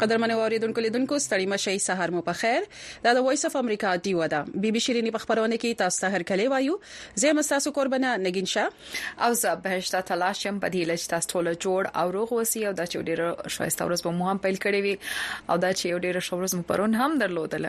قدرمن اوریدونکو لیدونکو ستړي مشي سهار مو په خیر دا د وایس اف امریکا دی ودا بي بي شيرينی په خبرونه کې تاسو ته هر کله وایو زه مستاسو قربانه نگین شاه او زه بهشته تلاش يم په دې لچ تاسو ټول جوړ او روغ اوسئ او دا چې ډیره شایسته ورځ به مو هم پیل کړې وي او دا چې ډیره شو ورځ مو پرون هم درلودل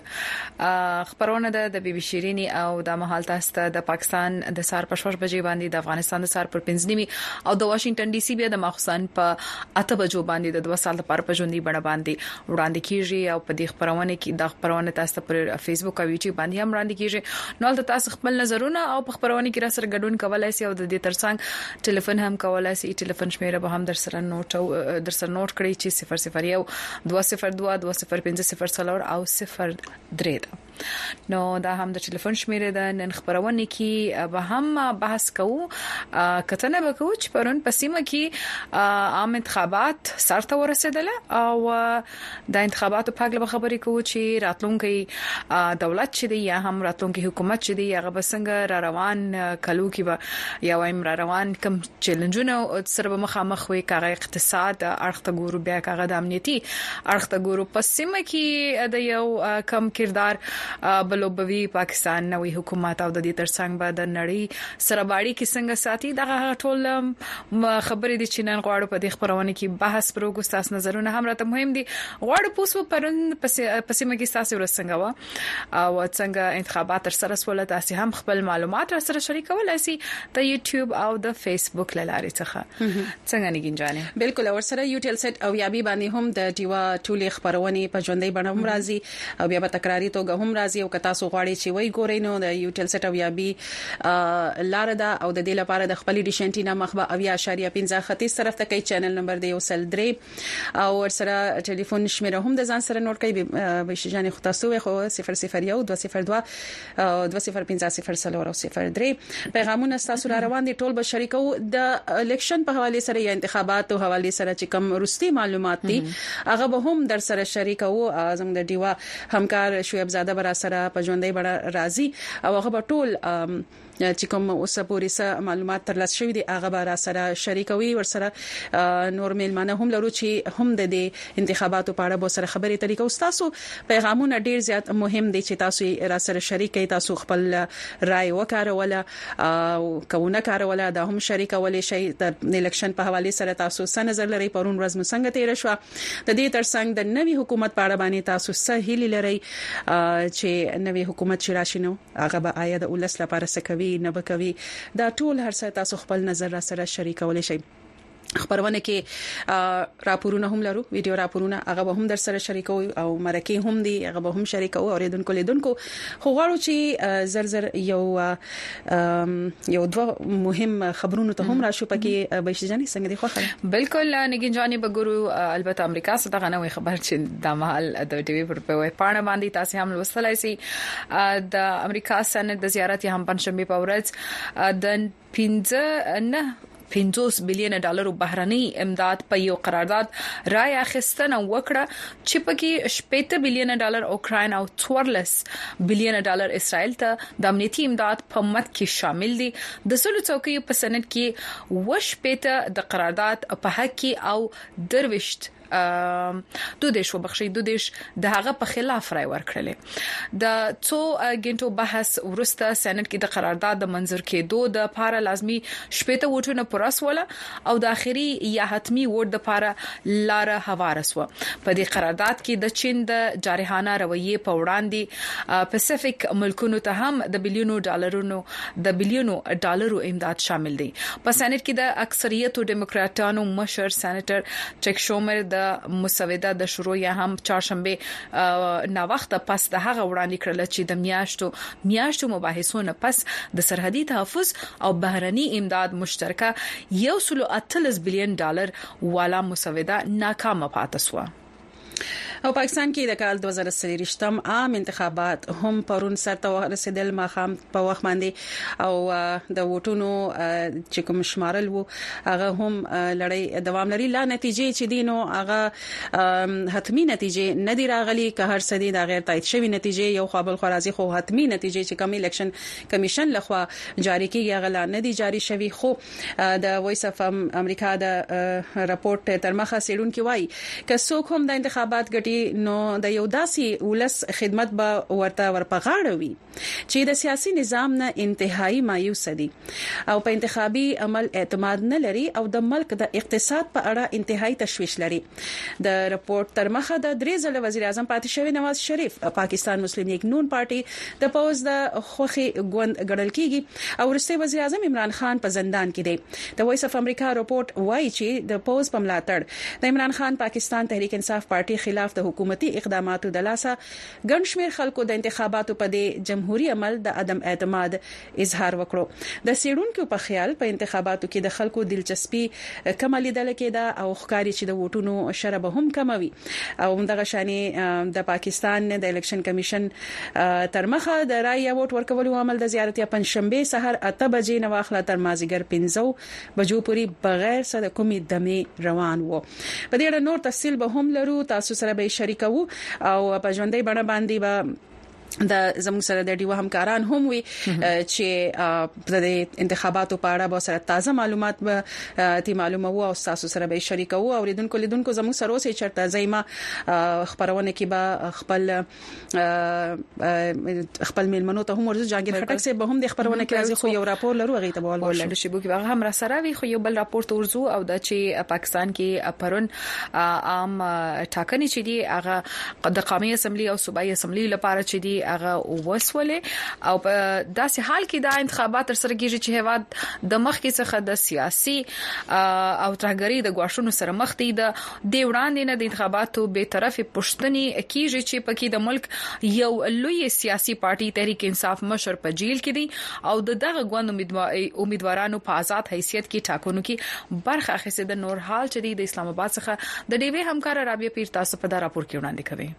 خبرونه د بي بي شيريني او د مهال تاسو ته د پاکستان د سار په شوش بجې باندې د افغانستان د سار پر 15 نیمه او د واشنگټن ډي سي بیا د ماخصن په اته بجو باندې د 2 سال لپاره په ژوندۍ بڼه باندې وړاندې کیږي او په دې خبرونه کې د خبرونه تاسو پر فیسبوک او یوټیوب باندې هم وړاندې کیږي نو تاسو خپل نظرونه او په خبرونه کې را سره ګډون کولای شئ او د دې ترڅنګ ټلیفون هم کولای شئ ټلیفون شمیره به هم در سره نوټ او در سره نوټ کړئ چې 001 202 205 0 او 03 نو دا هم د ټلیفون شمیره ده نن خبرونه کې به هم بحث کوو کتنه به کوو چې پرون په سیمه کې عام انتخابات سرته ورسېدل او د انتخاباتو په اړه خبرې کوو چې راتلونکي دولت چې دی یا هم راتلونکي حکومت چې دی هغه به څنګه را روان کلو کې به یا وایم را روان کم چیلنجونه سره به مخامخ وي کاغه اقتصاد اړخ ته ګورو بیا کاغه د امنیتي اړخ ته ګورو په سیمه کې د یو کم کردار بلوبوي پاکستان نوې حکومت او د دې ترڅنګ به د نړۍ سره باړي کې څنګه ساتي دغه ټول خبرې دي چې نن غواړو په دې خبرونه کې بحث پروګو تاسو نظرونه هم راته مهم دي غواړو پوسو پرون په سیمه کې تاسو ورسنګ و او څنګه انتخابات تر سره سول تاسو هم خپل معلومات را سره شریکولای شئ د یوټیوب او د فیسبوک لارې څخه څنګه نګین جانې بالکل اور سره یوټیل سیټ او یابي باندې هم د ټیوا ټولې خبرونه په ژوندۍ بڼه هم راځي او بیا په تکراری توګه هم راځي او کتا سو غواړي چې وای ګورئ نو د یوټیل سیټ او یابي لار ده او د دې لپاره د خپل ډیشنټینا مخبه اویا اشاریه 15 ختیځ طرف ته کوي چینل نمبر دی یو سل درې او ورسره ټلیفون شمیره هم د ځان سره نوٹ کړئ به شجان خو تاسو وي خو 001 202 2055003 پیغامونه تاسو را روان دي ټول به شریکو د الیکشن په حواله سره یا انتخاباتو حواله سره چې کوم روستي معلومات دي هغه به هم در سره شریکو زموږ د دیوا همکار شعیب زاده برا سره په ژوندۍ بڑا راضي او هغه ټول چې کوم اوسه پورې څه معلومات ترلاسه شوی دی هغه به را سره شریکوي ورسره نور میلمانه هم لرو چې هم د دې انتخاباتو په اړه به سره خبرې ترې کوو تاسو پیغامونه ډیر زیات مهم دي چې تاسو را سره شریک کړئ تاسو خپل رائے وکاروله او کوونه کاروله دا هم شریکول شي د الیکشن په حواله سره تاسو څه نظر لرئ پرون ورځ مو څنګه تیر شو د دې ترڅنګ د نوي حکومت په اړه باندې تاسو څه هیلې لرئ چې نوي حکومت چې راشي نو هغه به ایا د ولس لپاره څه کوي نه به کوي دا ټول هر څه تاسو خپل نظر را سره شریکولی شئ خبرونه کې راپورونه هم لرو ویډیو راپورونه هغه به هم در سره شریکو او مرکه هم دی هغه به هم شریکو او ریدونکو لیدونکو خو غواړو چې زر زر یو یو دوه مهم خبرونه ته هم راشو پکې بشجانی څنګه دی خو خبر بالکل نګین جانی بګورو البته امریکا څخه دغه نوې خبر چې د مال د ټي وي پر په پاڼه باندې تاسو هم لوستلای شئ د امریکا سنت د زیارت هم پنځمه په ورځ د 15 نه 50 بلین ډالر بهرنی امداد په یو قرارداد رای اخیستنه وکړه چې پکې 80 بلین ډالر اوکراین او 14 بلین ډالر اسرائیل ته د امنیتي امداد په مت کې شامل دي د سلو څوکۍ په سند کې وش پېته د قرارداد په حق کې او درويشت دو دیش وبخښي دو دیش د هغه په خلاف رائے ورکړلې د څو غنټو بحث ورسته سېنات کې د قرارداد د منزور کېدو د پاره لازمی شپېته ووټونه پر اسوله او د اخیری یا حتمی ووټ د پاره لار هوار سو په دې قرارداد کې د چین د جارحانه رویې په وړاندې پسفیک ملکونو ته هم د بلیونو ډالرونو د بليونو ډالرو امداد شامل دی. په سېنېټ کې د اکثريت ډېموکراټانو مشر سېنېټر چک شومر د مسوده د شروع يا هم چهارشنبې ناوخته پس د هغه وړاندې کړله چې د مياشتو مياشتو مباحثو نه پس د سرحدي تحفظ او بهرني امداد مشترکه يو سلو اتلس بليون ډالر والا مسوده ناکامه پاتې شوه. او پاکستان کې د کال 2023 م عام انتخابات هم پرون سرته ورسېدل ماخام په وخت باندې او د ووټونو چې کوم شمارل وو هغه هم لړۍ دوام لري لا نتیجې چې دینو هغه حتمی نتیجې نه دی راغلي که هر څه دي دا غیر تایید شوی نتیجې یو خپل خرازي خو حتمی نتیجې چې کوم الیکشن کمیشن لخوا جاری کیږي هغه لا نه دی جاری شوی خو د وایس اف امریکا د راپورټ ترمخه سیډونکو وایي که څوک هم د انتخابات ګټي نو د یو داسي ولس خدمت به ورته ورپغاړه وي چې د سیاسي نظام نه انتهایی مایوس دي او په انتخابي عمل اعتماد نه لري او د ملک د اقتصاد په اړه انتهایی تشویش لري د راپورټ تر مخه د درې ځله وزیر اعظم پاتې شوی نواز شریف پاکستان مسلم لیګ نون پارټي د پوز د خوخي ګوند ګڼل کیږي او وروستی وزیراعظم عمران خان په زندان کې دی. د وایس اف امریکا رپورټ وایي چې د پوځ په ملاتړ د عمران خان پاکستان تحریک انصاف پارټي خلاف د حکومتي اقداماتو د لاسه ګڼ شمېر خلکو د انتخاباتو په دې جمهوري عمل د عدم اعتماد اظهار وکړو. د څېړونکیو په خیال په انتخاباتو کې د خلکو دلچسپي کمه لیدل کېده او ښکاري چې د ووټونو شرح به هم کمه وي او همدغه شانې د پاکستان د الیکشن کمیشن تر مخه د رای یا ووټ ورکولو عمل د زیارتیا پنجشنبې سهار اته بجې نه واخله تر مازیګر پنځو بجو پورې بغیر څه د کومې دمې روان وو. په دې اړه نور تفصیل به هم لرو، تاسو سره به یې شریکوو او په ژوندۍ بڼه باندې به د زموږ سره د ډیوه همکاران هم وي چې د انتخاباتو په اړه به سره تازه معلومات به تی معلومه وو او تاسو سره به شریکو او ردوونکو لیدونکو زموږ سره اوسې چرته زېما خبرونه کې به خپل خپل میلمنو ته هم ورځ جانګیر خټک سه به هم د خبرونه کې راځي خو یو راپور لرو هغه ته بول ورشو شي بو کې هغه هم را سره وي خو یو بل راپور ته ورزو او د چې پاکستان کې پرون عام ټاکنې چې دی هغه د قومي اسمبلی او صوبایي اسمبلی لپاره چې دی هغه وسولې او په داسې حال کې دا انتخابات تر سره کیږي چې هوا د مخ کې څخه د سیاسي او ترهګری د غواښونو سره مخ دي د دې وړاندې نه د انتخاباتو بې طرفې پوښتنې کېږي چې پکې د ملک یو لوی سیاسي پارټي تحریک انصاف مشر په جېل کې دی او د دغه ګوند امیدوارانو په ازاد حیثیت کې ټاکنو کې برخه اخیستې ده نور حال چې دی د اسلام اباد څخه د ډیوې همکاره رابعه پیر تاسو په دا راپور کې وړاندې کوي.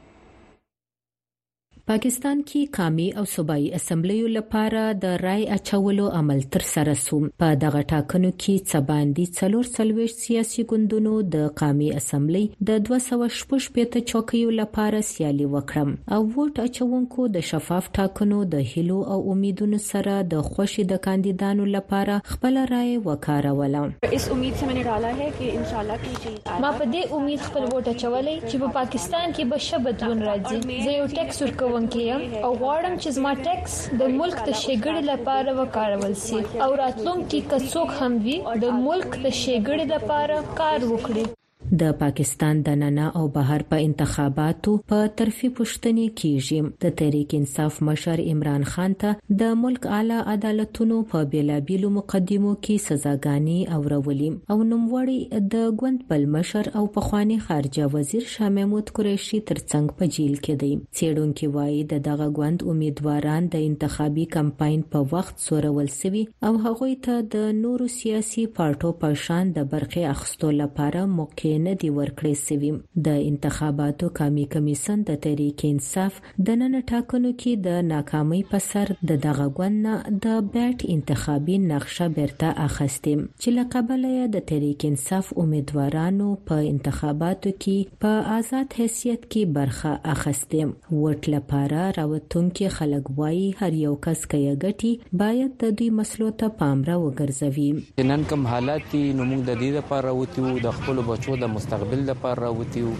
پاکستان کې قامي او صوبایي اسمبلیو لپاره د رای اچولو عمل تر سره سو په دغه ټاکنو کې څه باندې 440 سیاسي ګوندونو د قامي اسمبلی د 216 چوکیو لپاره سیالي وکړه او ووټ اچونکو د شفاف ټاکنو د هیلو او امیدونو سره د خوشي د کاندیدانو لپاره خپل رای وکاروله اس امید سے میں نے ډالا ہے کہ ان شاء الله کې ما په دې امید خپل ووټ اچولی چې په پاکستان کې به ښه بدلون راځي زه یو ټکس ورکوونکی یم او غواړم چې زما ټکس د ملک د ښېګړې لپاره وکارول شي او راتلونکي که څوک هم وي د ملک د ښېګړې لپاره کار وکړي د پاکستان د ننه او بهر په انتخاباتو په ترفي پوښتنې کیږي د تحریک انصاف مشر عمران خان ته د ملک اعلی عدالتونو په بیلابیلو مقدمو کې سزاګانی اورولې او نوموړی د ګوند بل مشر او پخوانی خارجه وزیر شاه محمود قریشي ترڅنګ په جیل کې دی څېړونکي وایي د دغه ګوند امیدواران د انتخابي کمپاین په وخت سورول سوي او هغوی ته د نورو سیاسي پارټو په شان د برخې اخستو لپاره موقع نه دی ورکړې سوي د انتخاباتو کامی کمیسن د تحریک انصاف د نن ټاکنو کې د ناکامۍ په سر د دغه ګوند نه د بیټ انتخابي نقشه بیرته اخستې چې له کبله یې د تحریک انصاف امیدوارانو په انتخاباتو کې په آزاد حیثیت کې برخه اخستې ووټ لپاره راوتونکي خلک وايي، هر یو کس که یې ګټي، باید د دوی مسلو ته پام راوګرځوي. چې نن کوم حالات دي، نو موږ د دې لپاره راوتي یو، د خپلو بچو د مستقبل لپاره راوتي یو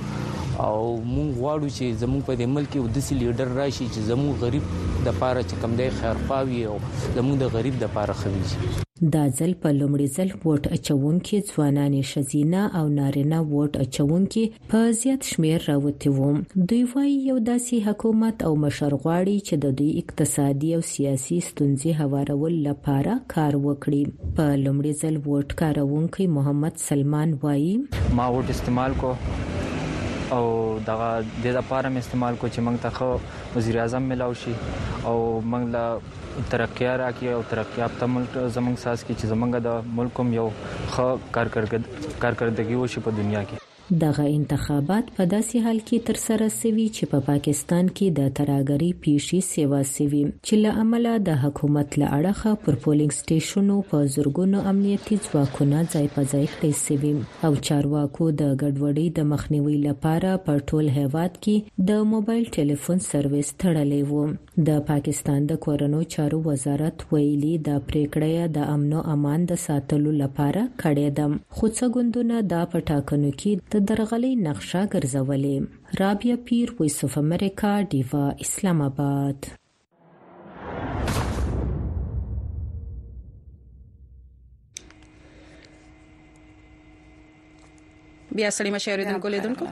او موږ غواړو چې زموږ په دې ملک کې یو داسې لیډر راشي چې زموږ غریب لپاره چې کوم دی، خیرخواه وي او زموږ د غریب لپاره ښه وي. دا ځل په لومړي ځل ووټ اچوونکي ځوانانې، ښځینه او نارینه ووټ اچوونکي په زیات شمیر راوتی وو دوی وایي یو داسې حکومت او مشر غواړي چې د دوی اقتصادي او سیاسي ستونزې هوارول لپاره کار وکړي په لومړي ځل ووټ کارونکي محمد سلمان وایي ما ووټ استعمال کو او دغه د لپاره مې استعمال کو چې موږ ته خو وزیر اعظم ملاو شي او موږ له ترقیه راکړي او ترقی یافته ملک زمونږ ساز کړي چې زمونږ د ملک هم یو ښه کارکردګي وشي په دنیا کې. دغه انتخابات په داسې حال کې ترسره شوي چې په پاکستان کې د ترهګرۍ پېښې سیوا شوي چې له امله د حکومت له اړخه پر پولینګ سټېشنو په زرګونو امنیتي ځواکونه ځای په ځای کړی شوي او چارواکو د ګډوډۍ د مخنیوي لپاره په ټول هېواد کې د موبایل ټیلیفون سرویس تړلی و. د پاکستان د کورنو چارو وزارت ویلي دا پریکړه یې د امن او امان د ساتلو لپاره کړې ده، خو څه ګوندونه دا په ټاکنو کې د درغلۍ نقشه ګرځولې. رابعه پیر، ویس اف امریکا، ډیوه، اسلام اباد. بیا سړی مشاوریدن کولې دونکو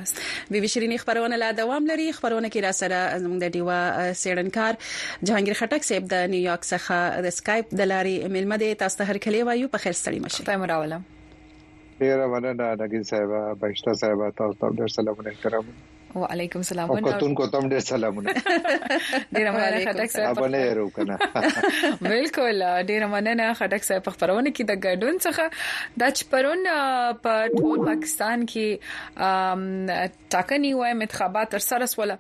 بي بي شيرينې خبرونه لا دوام لري خبرونه کې را سره زموږ د ډیوا سیړنکار جهانگیر خټک صاحب د نیویارک څخه د اسکایپ د لارې ملمه دي تاسو ته هر کلی وایو په خیر سړی مشه تاسو راولم ډیره مننه نګین صاحب بهشته صاحب تاسو ته ډیر سلامونه احترام وعلیکم السلام او کتونکو تم ډیر سلامونه ډیر مننه خټک صاحب په نه یرو کنه بالکل ډیر مننه خټک صاحب په خبرونه کې د ګډون څخه د چپرون په ټول پاکستان کې ټاکنی وایم انتخابات تر سره سول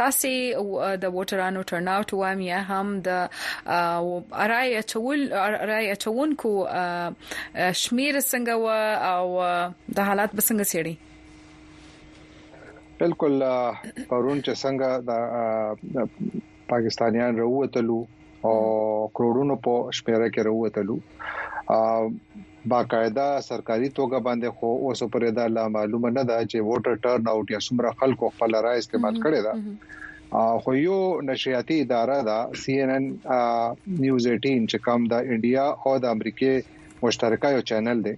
تاسو د ووټرانو ټرن اوټ وایم یا هم د رائے چول رائے چونکو شمیر څنګه او د حالات بسنګ سیړي بالکل پرون چې څنګه د پاکستانیان راووتلو او کروڑونو په شمیره کې راووتلو باقاعده سرکاري توګه باندې خو اوس پرې دا لا معلومه نه ده چې ووټر ټرن اوټ یا څومره خلکو خپل رائے استعمال کړي ده خو یو نشریاتي اداره ده سی ان ان نیوز 18 چې کوم د انډیا او د امریکای مشترکه یو چینل دی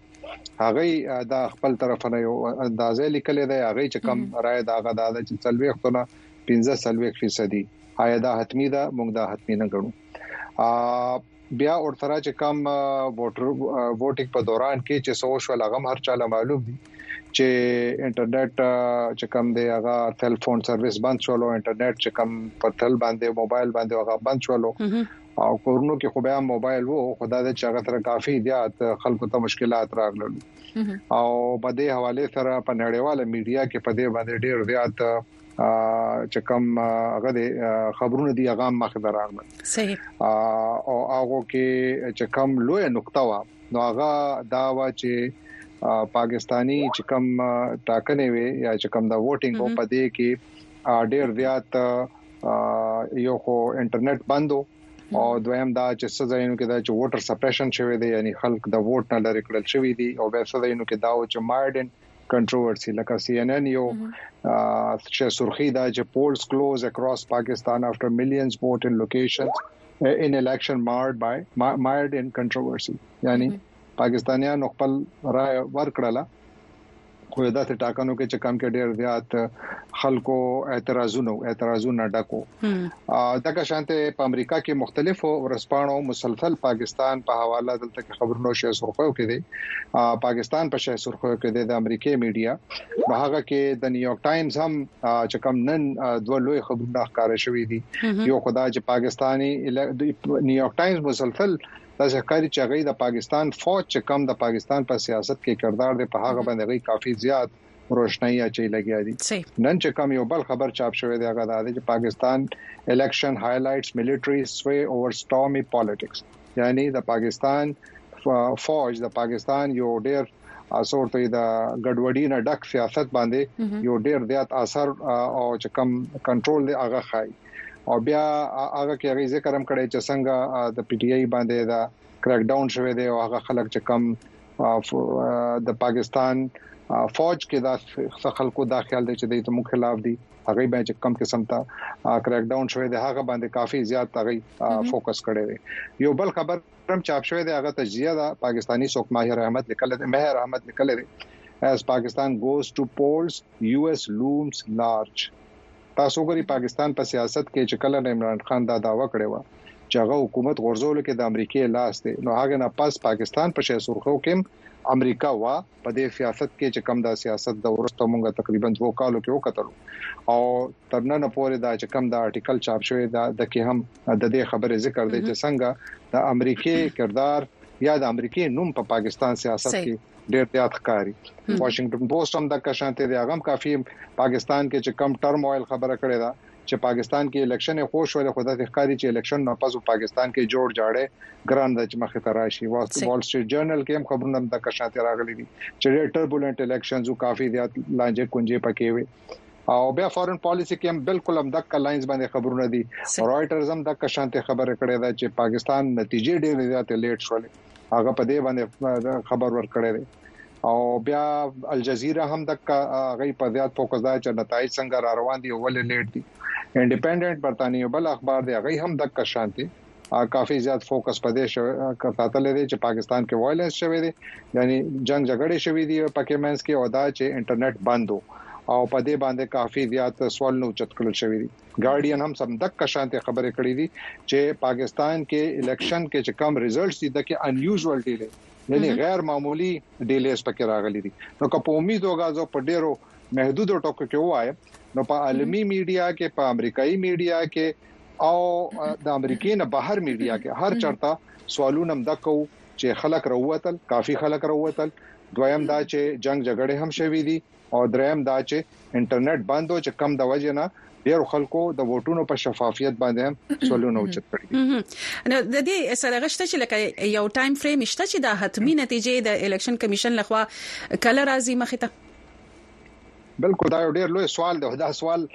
هغه دا خپل طرف نه یو اندازې لیکلې ده هغه چې کم رائے دا غا دا چې څلويخ تونه 15 سلويخ فیصدي آیا دا حتمی ده موږ دا حتمی نه ګڼو بیا ورته چې کم ووټر ووټینګ په دوران کې چې سو شو لغم هر چاله معلوم دي چې انټرنیټ چې کم دی هغه ټلیفون سرویس بند شول او انټرنیټ چې کم په تل باندې موبایل باندې هغه بند شول او کورونو کې خو بیا موبایل وو خو دا چې هغه سره کافي زیات خلکو ته مشکلات راغلل او په دې حواله سره په نړیواله میډیا کې په دې باندې ډیر زیات چې کوم هغه د خبرونه دی هغه مخ دراغله صحیح او هغه کې چې کوم لوی نقطه وا نو هغه دا و چې پاکستانی چې کوم ټاکنې وي یا چې کوم د ووټینګ په دې کې ډېر زیات یو خو انټرنیټ بندو او دویم دا چې څه ځایونو کې دا چې ووټر سپریشن شوی دی یعنی خلک د ووټ نه لری کړل شوی دی او بیا څه ځایونو کې دا و چې مارډن کنټروورسي لکه سی ان ان یو چې سرخی دا چې پولز کلوز اکراس پاکستان افټر ملینز ووټ ان لوکیشنز ان الیکشن مارډ بای مارډ ان کنټروورسي یعنی پاکستانیانو خپل رائے ورکړله خو د داسې ټاکنو کې چې کم کې ډیر زیات خلکو اعتراضونه اعتراضونه ډکو دغه شانته په امریکا کې مختلفو ورسپانو مسلسل پاکستان په حواله دلته کې خبرونه شې سرخو کې دي پاکستان په شې سرخو کې دي د امریکای میډیا په هغه کې د نیویارک ټایمز هم چې کم نن دوه لوی خبرونه ښکاره شوې دي یو خدای چې پاکستاني نیویارک ټایمز مسلسل داسې ښکاري چې هغوی د پاکستان فوج چې کوم د پاکستان په سیاست کې کردار دی په هغه باندې هغوی کافي زیات روشنايي اچوي لګیا دي نن چې کوم یو بل خبر چاپ شوی دی هغه دا دی چې پاکستان الیکشن هایلایټس ملټري سوي اوور سټورمي پالیټکس یعنی د پاکستان فوج د پاکستان یو ډیر اثر ته د ګډوډی نه ډک سیاست باندې یو ډیر زیات اثر او چې کم کنټرول دی هغه خای او بیا هغه کې هغه ذکر هم کړی چې څنګه د پی ټی آی باندې دا کریک ډاون شوه دی او هغه خلک چې کم د پاکستان فوج کې دا خلکو دا خیال دی چې د موږ خلاف دي هغه به چې کم قسم ته کریک ډاون شوه دی هغه باندې کافي زیات هغه فوکس کړی دی یو بل خبر هم چاپ شوی دی هغه تجزیه ده پاکستانی څوک ماهر احمد لیکل دی ماهر احمد لیکل دی as Pakistan goes to polls, US looms large. تاسو وګورئ پاکستان په سیاست کې چې کله عمران خان دا دعوه کړې وه چې هغه حکومت غورځولو کې د امریکې لاس دی نو هغه نه پس پاکستان په شې سرخو کې امریکا وا په دې سیاست کې چې کم دا سیاست د ورسته مونږه تقریبا دوه کالو کې وکړو او تر نن پورې دا چې کم دا آرټیکل چاپ شوی دا د کې هم د دې خبرې ذکر دی چې څنګه د امریکې کردار یا د امریکې نوم په پاکستان سیاست کې ډیر زیات ښکاری واشنگټن پوسټ هم د کشانته دی هغه کافي پاکستان کې چې کم ټرم اوایل خبره کړې ده چې پاکستان کې الیکشن خوش ولې خدا ته ښکاری چې الیکشن نه پس پاکستان کې جوړ جاړه ګران د مخه تراشي وال سټریټ جرنل کې هم خبرونه د کشانته راغلي دي چې ټربولنت الیکشنز او کافي زیات لانجه کنجه پکې وي او بیا فارن پالیسی کې هم بالکل هم دک لاینز باندې خبرونه دي رائټرز هم دک شانته خبره کړې ده چې پاکستان نتیجې ډېرې زیاتې لیټ شولې هغه په دې باندې خبر ورکړی دی او بیا الجزیره هم د غي په زیات فوکس دا چې نتایج څنګه را روان دي ولې لیټ دي انډیپندنت برتانیو بل اخبار دی غي هم د کشانتي کافي زیات فوکس پدې شو کتاتلې دي چې پاکستان کې وایلنس شوی دی یعنی جنگ جګړې شوې دي پکې مینس کې او دا چې انټرنیټ بندو او پدې باندې کافي زیات سوال نو چت کړل شوی دی ګارډین هم سمدکه شانتې خبرې کړې دي چې پاکستان کې الیکشن کې چې کم ریزلټس دي د کې انیوزول ډیلې یعنی غیر معمولی ډیلیز پکې راغلي دي نو که په امید وګازو په ډیرو محدود ټکو کې وایم نو په عالمی میډیا کې په امریکایي میډیا کې او د امریکې نه بهر میډیا کې هر چرته سوالونه مدکو چې خلک راووتل کافي خلک راووتل دویم دا چې جنگ جګړه هم شوې دي او دریم دا چې انټرنیټ بند و چې کم د وجې نه ډیرو خلکو د ووټونو په شفافیت باندې هم سوالونه اوچت کړي نو د دې سره غشته چې لکه یو ټایم فریم شته چې د حتمی نتیجې د الیکشن کمیشن لخوا کله راځي مخ ته بلکې دا یو ډیر لوی سوال دی دا سوال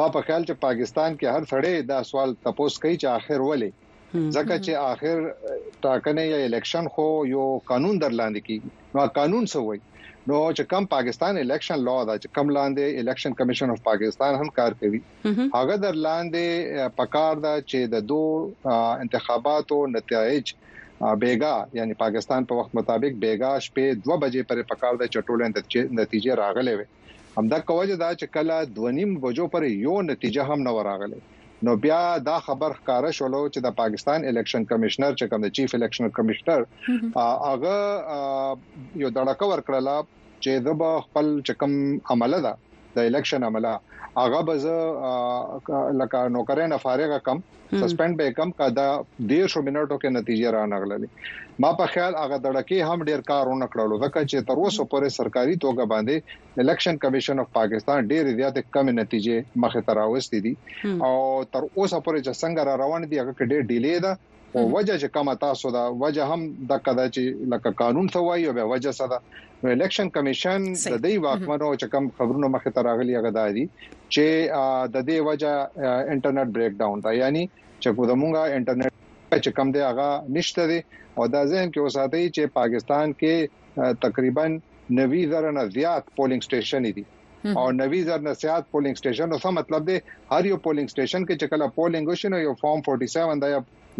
ما په خیال چې پاکستان کې هر سړی دا سوال تپوس کوي چې اخر ولې ځکه چې اخر ټاکنې یا الیکشن خو یو قانون در لاندې کیږي نو قانون څه وایي نو چې کم پاکستان الیکشن لا دا چې کم لاندې الیکشن کمیشن اف پاکستان هم کار کوي هغه در لاندې پکار دا چې د دو انتخاباتو نتایج بیګا یعنی پاکستان په وخت مطابق بیګا شپې 2 بجې پر پکار د چټول نتیجې راغلې وي همدا کوجه دا چې کله دوه نیم بجو پر یو نتیجه هم نه وراغله نو بیا دا خبر ښکارا شولو چې د پاکستان الیکشن کمشنر چې کوم د چیف الیکشن کمشنر هغه یو دړکه ورکړله چې د خپل چکم عمله ده د الیکشن عمله هغه به زه لکه نوکرې نه فارغه کم سسپند به کم کا دا ډیر شو منټو کې نتیجه را نغللې ما په خیال هغه دړکه هم ډیر کار ونه کړلو ځکه چې تر اوسه پورې سرکاري توګه باندې الیکشن کمیشن اف پاکستان ډیر زیاتې کم نتیجې مخه تراوستې دي او تر اوسه پورې چې څنګه را روان دي هغه ډیر ډیلې ده او وجه چې کومه تاسو دا وجه هم د کدا چې لکه قانون ته وایي او به وجه سره نو الیکشن کمیشن د دې واکمنو چې کوم خبرونه مخه ته راغلي هغه داري چې د دې وجه انټرنیټ بریک ډاون دا یعنی چې کومه مونږه انټرنیټ چې کم دی هغه نشته دی او دا ځین کې وساتي چې پاکستان کې تقریبا 90 زره نه زیات پولینګ سټیشن دي او 90 زره نه زیات پولینګ سټیشن نو څه مطلب دی هر یو پولینګ سټیشن کې چې کله پولینګ وشي نو یو فارم 47 دا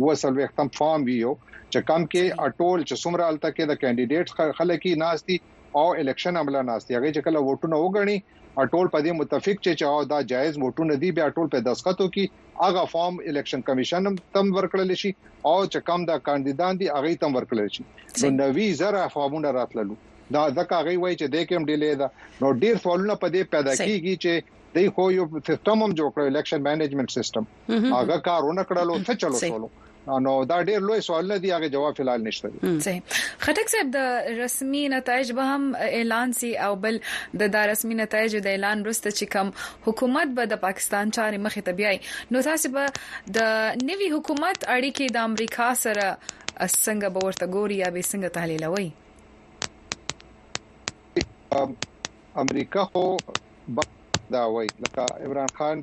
و سلويختم فارم ویو چې کم کې اټول چې څومره الته کې د کینډیډیټ خلک ناشتي او الیکشن عمله ناشتي هغه چې کله ووټونه وګڼي اټول په دې متفق چې او دا جایز ووټونه دي بیا ټول په دسخطو کې هغه فارم الیکشن کمیشن تم ورکړل شي او چې کم د کاندیدان دي هغه تم ورکړل شي نو نوي زره فارمونه راتللو دا ځکه هغه وایي چې د کوم ډیلې دا نو ډیر سوالونه په دې پیدا کیږي چې د خو یو سیستم هم جوړ کړو الیکشن مینجمنت سیستم هغه کار ونه کړلو څه چلو شولو نو دا ډیر لوی سوال نه دی هغه جواب فلال نشته دی صحیح خټک صاحب د رسمي نتایج به هم اعلان سي او بل د دا رسمي نتایج د اعلان وروسته چې کوم حکومت به د پاکستان چارې مخې ته بیاي نو تاسو به د نوي حکومت اړیکې د امریکا سره څنګه به ورته ګوري یا به څنګه تحلیلوي امریکا خو دا وای لکه عمران خان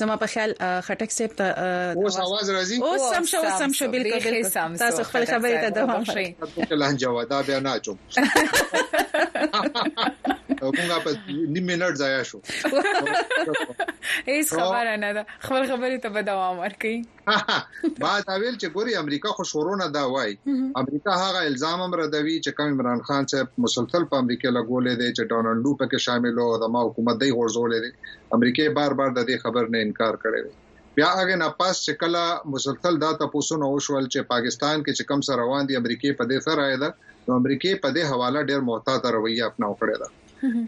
زما په خیال خټک صاحب ته اوس आवाज راځي اوس سم شو سم شو بالکل تاسو خپل خبرې ته دوام شئ کلان جواب دا بیا نه چوم موږ په نیم منټ ځای شو هیڅ خبره نه ده خپل خبرې ته به دوام ورکړئ ما دا ویل چې ګوري امریکا خو شورونه دا وای امریکا هغه الزام هم ردوي چې کوم عمران خان صاحب مسلسل په امریکا لګولې دي چې ډونالد ټرمپ کې شامل او د ما حکومت دی غورځولې دي امریکا بار بار د دې خبر نه انکار کړی دی بیا هغه نه پاس چې کله مسلسل دا تاسو نو شول چې پاکستان کې چې کم سره روان دي امریکا په دې سره راځي نو امریکا په دې حواله ډېر محتاط رویه اپناو کړې ده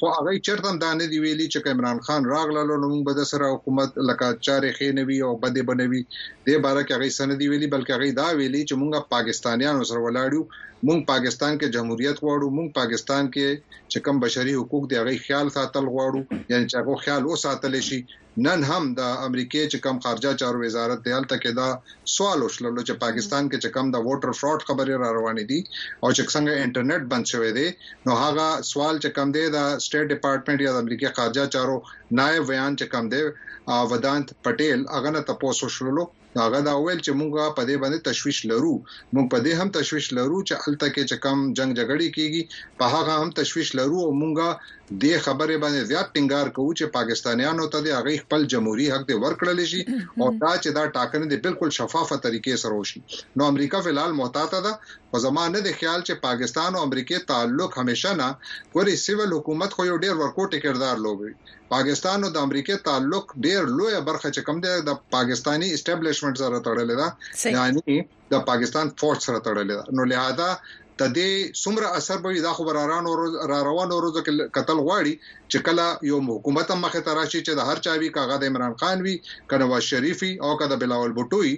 خو هغه چرته هم دا نه دی ویلي چې که عمران خان راغله نو موږ به د سره حکومت لکه چارې خې نه وي او بده بنوي د باره کې هغه سن دی ویلي بلکې هغه دا ویلي چې موږ پاکستانیانو سره ولاړو موږ پاکستان کې جمهوریت غواړو موږ پاکستان کې چې کم بشري حقوق دی هغه خیال ساتل غواړو یعنی چې هغه خیال او ساتل شي نن هم د امریکې چې کوم خارجه چارو وزارت دی هلته کې دا سوال وشللو چې پاکستان کې چې کوم د ووټر فراډ خبرې را روانې دي او چې څنګه انټرنیټ بند شوی دی نو هغه سوال چې کوم دی د سټیټ ډپارټمنټ یا د امریکې خارجه چارو نایب ویان چې کوم دی ودانت پټیل هغه نه تپوس وشللو نو هغه دا وویل چې موږ په دې باندې تشویش لرو، موږ په دې هم تشویش لرو چې هلته کې چې کوم جنګ جګړې کیږي په هغه هم تشویش لرو او موږ دې خبرې باندې زیات ټینګار کوو چې پاکستانیانو ته دې هغوی خپل جمهوري حق دې ورکړل شي او دا چې دا ټاکنې دې بالکل شفافه طریقې سره وشي نو امریکا فی الحال محتاطه ده خو زما نه دی خیال چې پاکستان او امریکې تعلق همیشه نه ګوري سیول حکومت خو یو ډیر ورکوټې کردار لوبوي پاکستان او د امریکې تعلق ډیر لوی برخه چې کوم دی د پاکستانی اسټابلیشمنت سره تړلې ده یعنی د پاکستان فوج سره تړلې ده نو لهدا د دې څومره اثر به وي دا خو براران او را روان ورځو کې قتل غواړي چې کله یو حکومت مخه ته راشي چې د هر چا وی کاغه د عمران خان وی کنه وا شریفي او کده بلاول بوټوي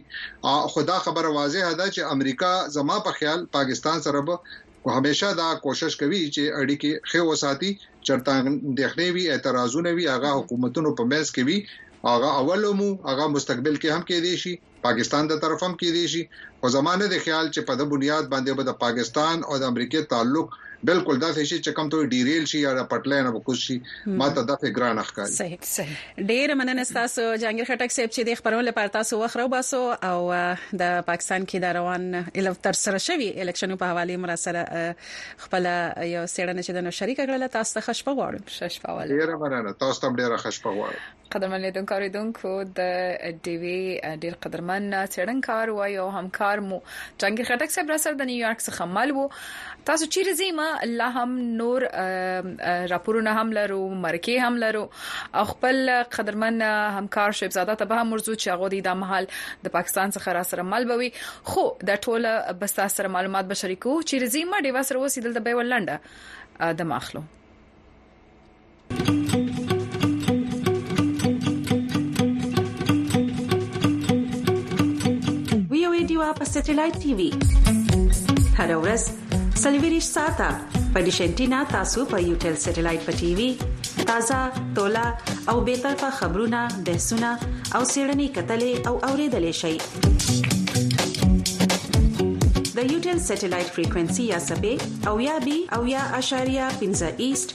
خدا خبره واضحه ده چې امریکا زما په خیال پاکستان سره به خو همېشه دا کوشش کوي چې اړیکې ښې وساتي، چرته اندېښنې وي، اعتراضونه وي، هغه حکومتونو په منځ کې وي، هغه اول هم وو، هغه مستقبل کې هم کېدای شي، پاکستان د طرف هم کېدای شي، خو زما نه دی خیال چې په ده بنیاد باندې به د پاکستان او د امریکې تعلق بلکل دفع شي چې کوم ته وایي ډیریل شي یا له پټلۍ نه به کوز شي، ماته دفع ګرانه ښکاري. صحیح. ډیره مننه تاسو جهانگیر خټک صاحب چې د خبرونو لپاره تاسو وخت راو باسو او د پاکستان کې د روان الو تر سره شوی الیکشنو په حواله مر سره خپل یو سیړنه چې د نو شریک کړل تاسو ته خوشبو غواړم خوشبو والي ډیره مننه تاسو ته ډیره خوشبو غواړم قدرمن لیدونکو اوریدونکو د ډیوی ډیر قدرمن چړنکار وایو همکار مو جهانگیر خټک صاحب را سره د نیویارک څخه مل وو تاسو چیرې زی ما لا هم نور راپورونه هم لرو مرکه هم لرو او خپل قدرمن همکار شیب زاده ته به هم ورزو چې هغه د دمحل د پاکستان څخه را سره مل بوي خو د ټوله بستا سره معلومات به شریکو چیرې زی ما ډیوا سره وسیدل د به ولنډه د ماخلو وی او ای دیوا په سټلایټ ټي وي هر ورځ سلویریش ساته په ډیشنټینا تاسو په یو ټل سټلایټ په ټي وي تازه تولا او به طرفه خبرونه بحثونه او سیړنی کتلې او اوریدلې شي د یو ټل سټلایټ فریکوئنسي یا سبې او یا بي او یا اشاریه 15 ایست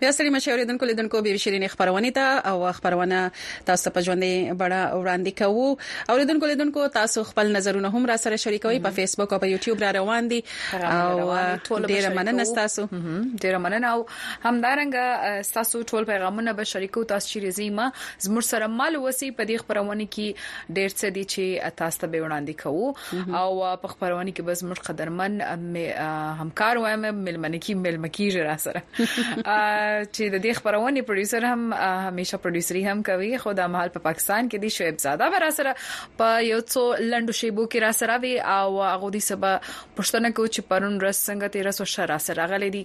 بیا ستړي مشه اوریدونکو لیدونکو به شیرینې خبرونه ته او خبرونه تاسو په ژوندې بڑا وړاندې کوو اوریدونکو لیدونکو تاسو خپل نظرونه هم را سره شریکوي په فیسبوک او په یوټیوب را روان دي او ډیره مننه تاسو ډیره مننه او همدارنګه تاسو ټول پیغامونه به شریکو تاسو چې رزي ما زموږ سره مال وسی په دې خبرونه کې ډیر څه دي چې تاسو ته به وړاندې کوو او په خبرونه کې به زموږ قدرمن همکار وایم ملمنکی ملمکی را سره چې د دې خبرونه پروډوسر هم همیشه پروډوسري هم کوي خو د مهال په پاکستان کې دی شعیب زاده ورا سره په یو څو لندو شیبو کې را سره وي او هغه دې سبا پښتنه کو چې پرون رس څنګه 1300 شرا سره غلې دي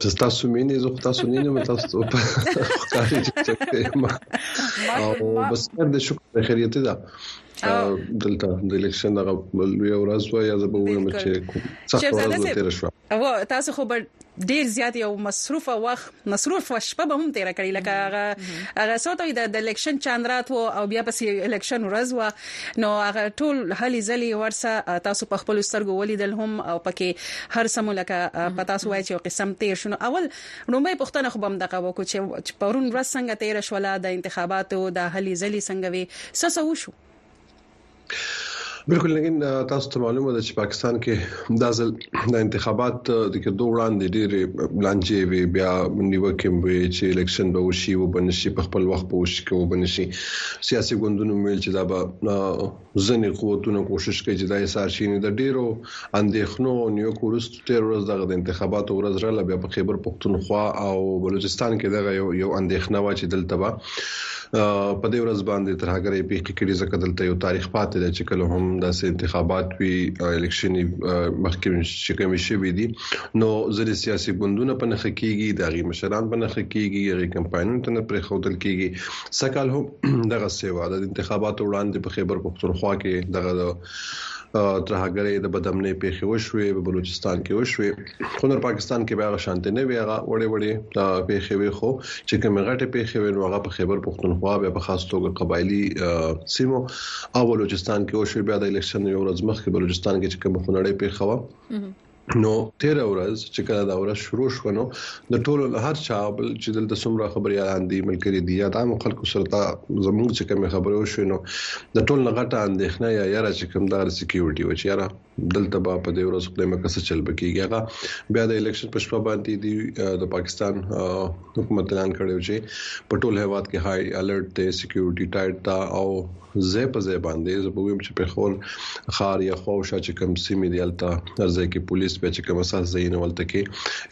چې تاسو مینې زه خو تاسو نه نیم تاسو په ښکاري چې ما او بس د شکر خیریت ده دلته د الیکشن دغه لوی ورځ و یا زه به وایم چې سخت ورځ تیر شو او تاسو خو ډیر زیات یو مصروف وخت مصروف و شپه به هم تیر کړی لکه هغه هغه څو ته د الیکشن چاندرات وو او بیا پس الیکشن ورځ و نو هغه ټول هلي ځلي ورسه تاسو په خپل سترګو ولیدل هم او پکې هر سمو لکه پتا سو وای چې قسم تیر شنو اول رومبه پښتنه خو بم دغه وکړو چې پرون ورځ څنګه تیر شولا د انتخاباتو د هلي ځلي څنګه وي سسو شو بالکل لګین تاسو ته معلومه ده چې پاکستان کې د ځل د انتخابات د کېدو وړاندې ډېر لانجې وي بیا نیوکه وي چې الیکشن به وشي او بنشي په خپل وخت به وشي کې وبنشي سیاسي ګوندونو ویل چې دا به ځنې قوتونه کوشش کوي چې دا یې سارشي نه د ډېرو اندېښنو نیوکو وروسته تیر ورځ دغه د انتخاباتو ورځ رااله بیا په خیبر پښتونخوا او بلوچستان کې دغه یو یو اندېښنه وا چې دلته به په دې ورځ باندې ترهګرې پیښې کړي ځکه دلته یو تاریخ پاتې دی چې کله هم داسې انتخابات وی الیکشن مخکې چې کوم شي وي دي نو ځینې سیاسي ګوندونه په نخ کېږي د غي مشران په نخ کېږي غي کمپاینونو ته نه پرې خودل کېږي سکهال هم دغه سیوا د انتخاباتو وړاندې په خیبر پښتونخوا کې دغه ترهګرۍ د بدامنۍ پېښې وشوې، په بلوچستان کې وشوې، خو نور پاکستان کې بیا هغه شانتې نه وې، هغه وړې وړې پېښې وې، خو چې کومې غټې پېښې وې، نو هغه په خیبر پښتونخوا بیا په خاص توګه قبایلي سیمو او بلوچستان کې وشوې، بیا د الیکشن یو ورځ مخکې بلوچستان کې چې کومه خونړۍ پېښه وه، نو تیر ورځ چې کله دا ورځ شروع شو نو د ټولو له هر چا بل چې دلته څومره خبريالان دي ملګری دي یا د عام خلکو سره تا زموږ چې کوم خبرې وشوي نو د ټول نه غټه اندېښنه یا یاره چې کوم دار سکیورټي و چې یاره دلته به په دې ورځ خپل مکه څه چل بکیږي هغه بیا د الیکشن په شپه باندې دی د پاکستان حکومت اعلان کړو چې په ټول هیواد کې های الرټ ته سکیورټي ټایټ دا او ځای په ځای باندی زه به ویم چی پیښور ښار یا خوا او شا چی کم سیمی دی هلته هر ځای کی پولیس بیا چی کم اساس ځایونه ولته کی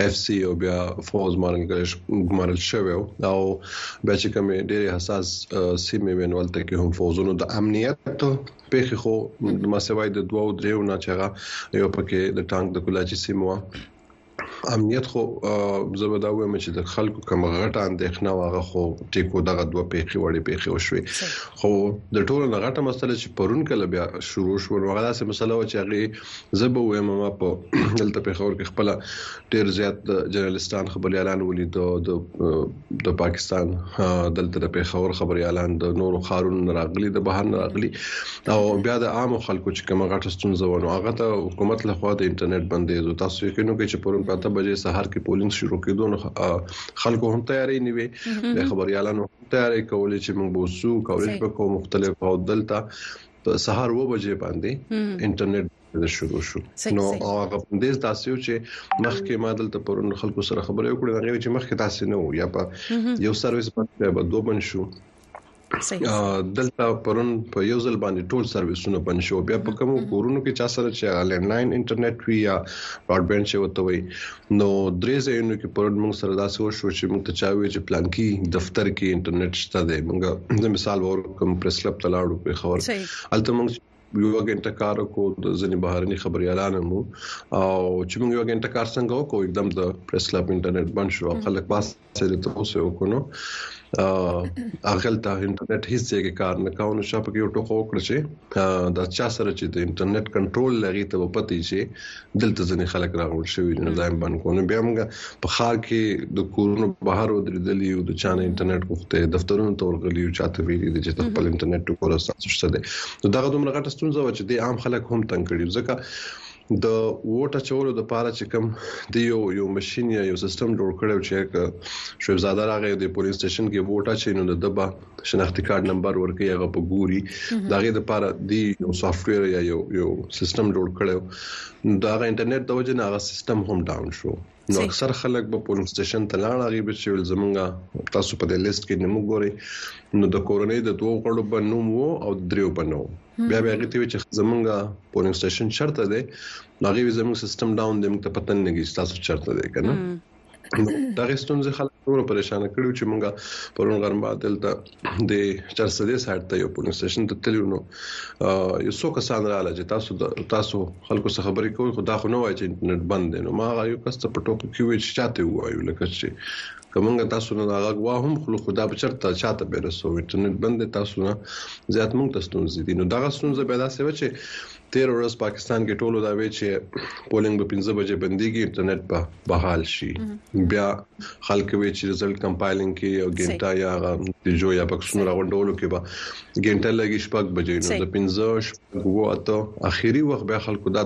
اف سی او بیا فوز مارن کلیش ګمارل شوی او بیا چی کم ډیر حساس سیمی وین ولته کی هم فوزونو د امنیت پیښه خو ما سوای د دوه او دریو نه چغه یو پکې د ټانک د کولاچی سیمه امنیت خو زه به دا وایم چې د خلکو کوم غټه اندېښنه واغه خو ټیکو دغه دوه پیخي وړي پیخي وشوي خو د ټولو نه غټه مسله چې پرون کله بیا شروع شو نو هغه داسې مسله و چې هغه زه به وایم ما په دلته په خور کې خپل ډیر زیات جرنالستان خبريالان ولید د د پاکستان دلته د پیښور خبريالان د نورو خارونو نه راغلي د بهر نه راغلي او بیا د عام خلکو چې کومه غټه ستونزه ونه هغه ته حکومت له خوا د انټرنیټ بندیزو تاسو یې کینو کې چې پرون پاته بجې سهار کې پولینګ شروع کېدو نو خلکو هم تیاری نیوي د خبريالانو تیاری کولې چې موږ بوسو کولې په کوم مختلف او دلته سهار و بجې باندې انټرنیټ د شروع شو نو او هغه بندیز داسې و چې مخکې ما دلته پرون خلکو سره خبرې وکړې هغه چې مخکې داسې نه و یا په یو سرویس باندې به دوه بن شو دلته پرون په یو ځل باندې ټول سرویسونه بند شو بیا په کوم کورونو کې چا سره چې لینډلاین انټرنیټ وی یا براډ بانډ چې وته وي نو درې ځایونو کې پرون موږ سره داسې وشو چې موږ ته چاوي چې پلان کې دفتر کې انټرنیټ شته دی موږ د مثال ورکوم پرسلپ تلاړو په خبر الته موږ یو غنټه کار وکړو د ځنې بهرني خبريالان مو او چې موږ یو غنټه کار څنګه وکړو एकदम د پریس کلب انټرنیټ بند شو خلک پاس سره ته اوسه وکړو اغل ته انټرنیټ هیڅ ځای کې کار نه کاوه نو شاپ کې یو ټکو وکړ چې دا چا سره چې د انټرنیټ کنټرول لري ته پته شي دلته ځنې خلک راغول شوی نو دایم باندې کو نو بیا موږ په خار کې د کورونو بهر ودرېدل یو د چانه انټرنیټ غوښته دفترونو ته ورغلی یو چاته ویلي د چې خپل انټرنیټ ټکور ساتل شته دي نو دغه دومره غټه ستونزه و چې د عام خلک هم تنګ کړي ځکه د ووټه چولو د پاره چې کوم د یو یو ماشين یا یو سیستم جوړ کړو چې شوبزاده راغی د پولیس سټیشن کې ووټه چې نو د دبا شناختی کارت نمبر ورکي هغه په ګوري دا غي د پاره دی یو سافټ ویر یا یو یو سیستم جوړ کړو دا غي انټرنیټ د وجه نه هغه سیستم هم ډاون شو نو اکثر خلک به پولیس سټیشن ته لاړ غي به چې زمونږه تاسو په دې لیست کې نمو ګوري نو د کورنۍ د دوه غړو په نوم وو او دریو په نوم بیا بیا غته چې زمونږه پولیس سټیشن شرط ده هغه زمونږ سیستم ډاون دی موږ ته پتن نه کیږي تاسو چرته دی کنه دغه ستونزې خلک نور پریشان کړو چې مونږه پرون غرمه دلته د چرسدې سایت ته یو پولیس سټیشن ته تلو نو یو څو کسان رااله چې تاسو تاسو خلکو سره خبرې کوي خو دا خو نه وایي چې انټرنیټ بند دی نو ما یو کس ته پټو کې وی چې چاته وایو لکه چې کومه تاسو نه هغه غوا هم خو خدا به چرته چاته به رسو انټرنیټ بند تاسو نه زیات مونږ ته ستونزې دي نو دغه ستونزه پیدا شوه چې 13 ورځ پاکستان کې ټولو دا وی چې پولینګ به 15 بجې بنديږي انټرنیټ په بحال شي بیا خلک وی چې رزلټ کمپایلینګ کې یو ګنټه یا د جو یا بکسونو راغونډولو کې به ګنټه لګي شپږ بجې نو د 15 شپږ وو اته اخیری وخت به خلکو دا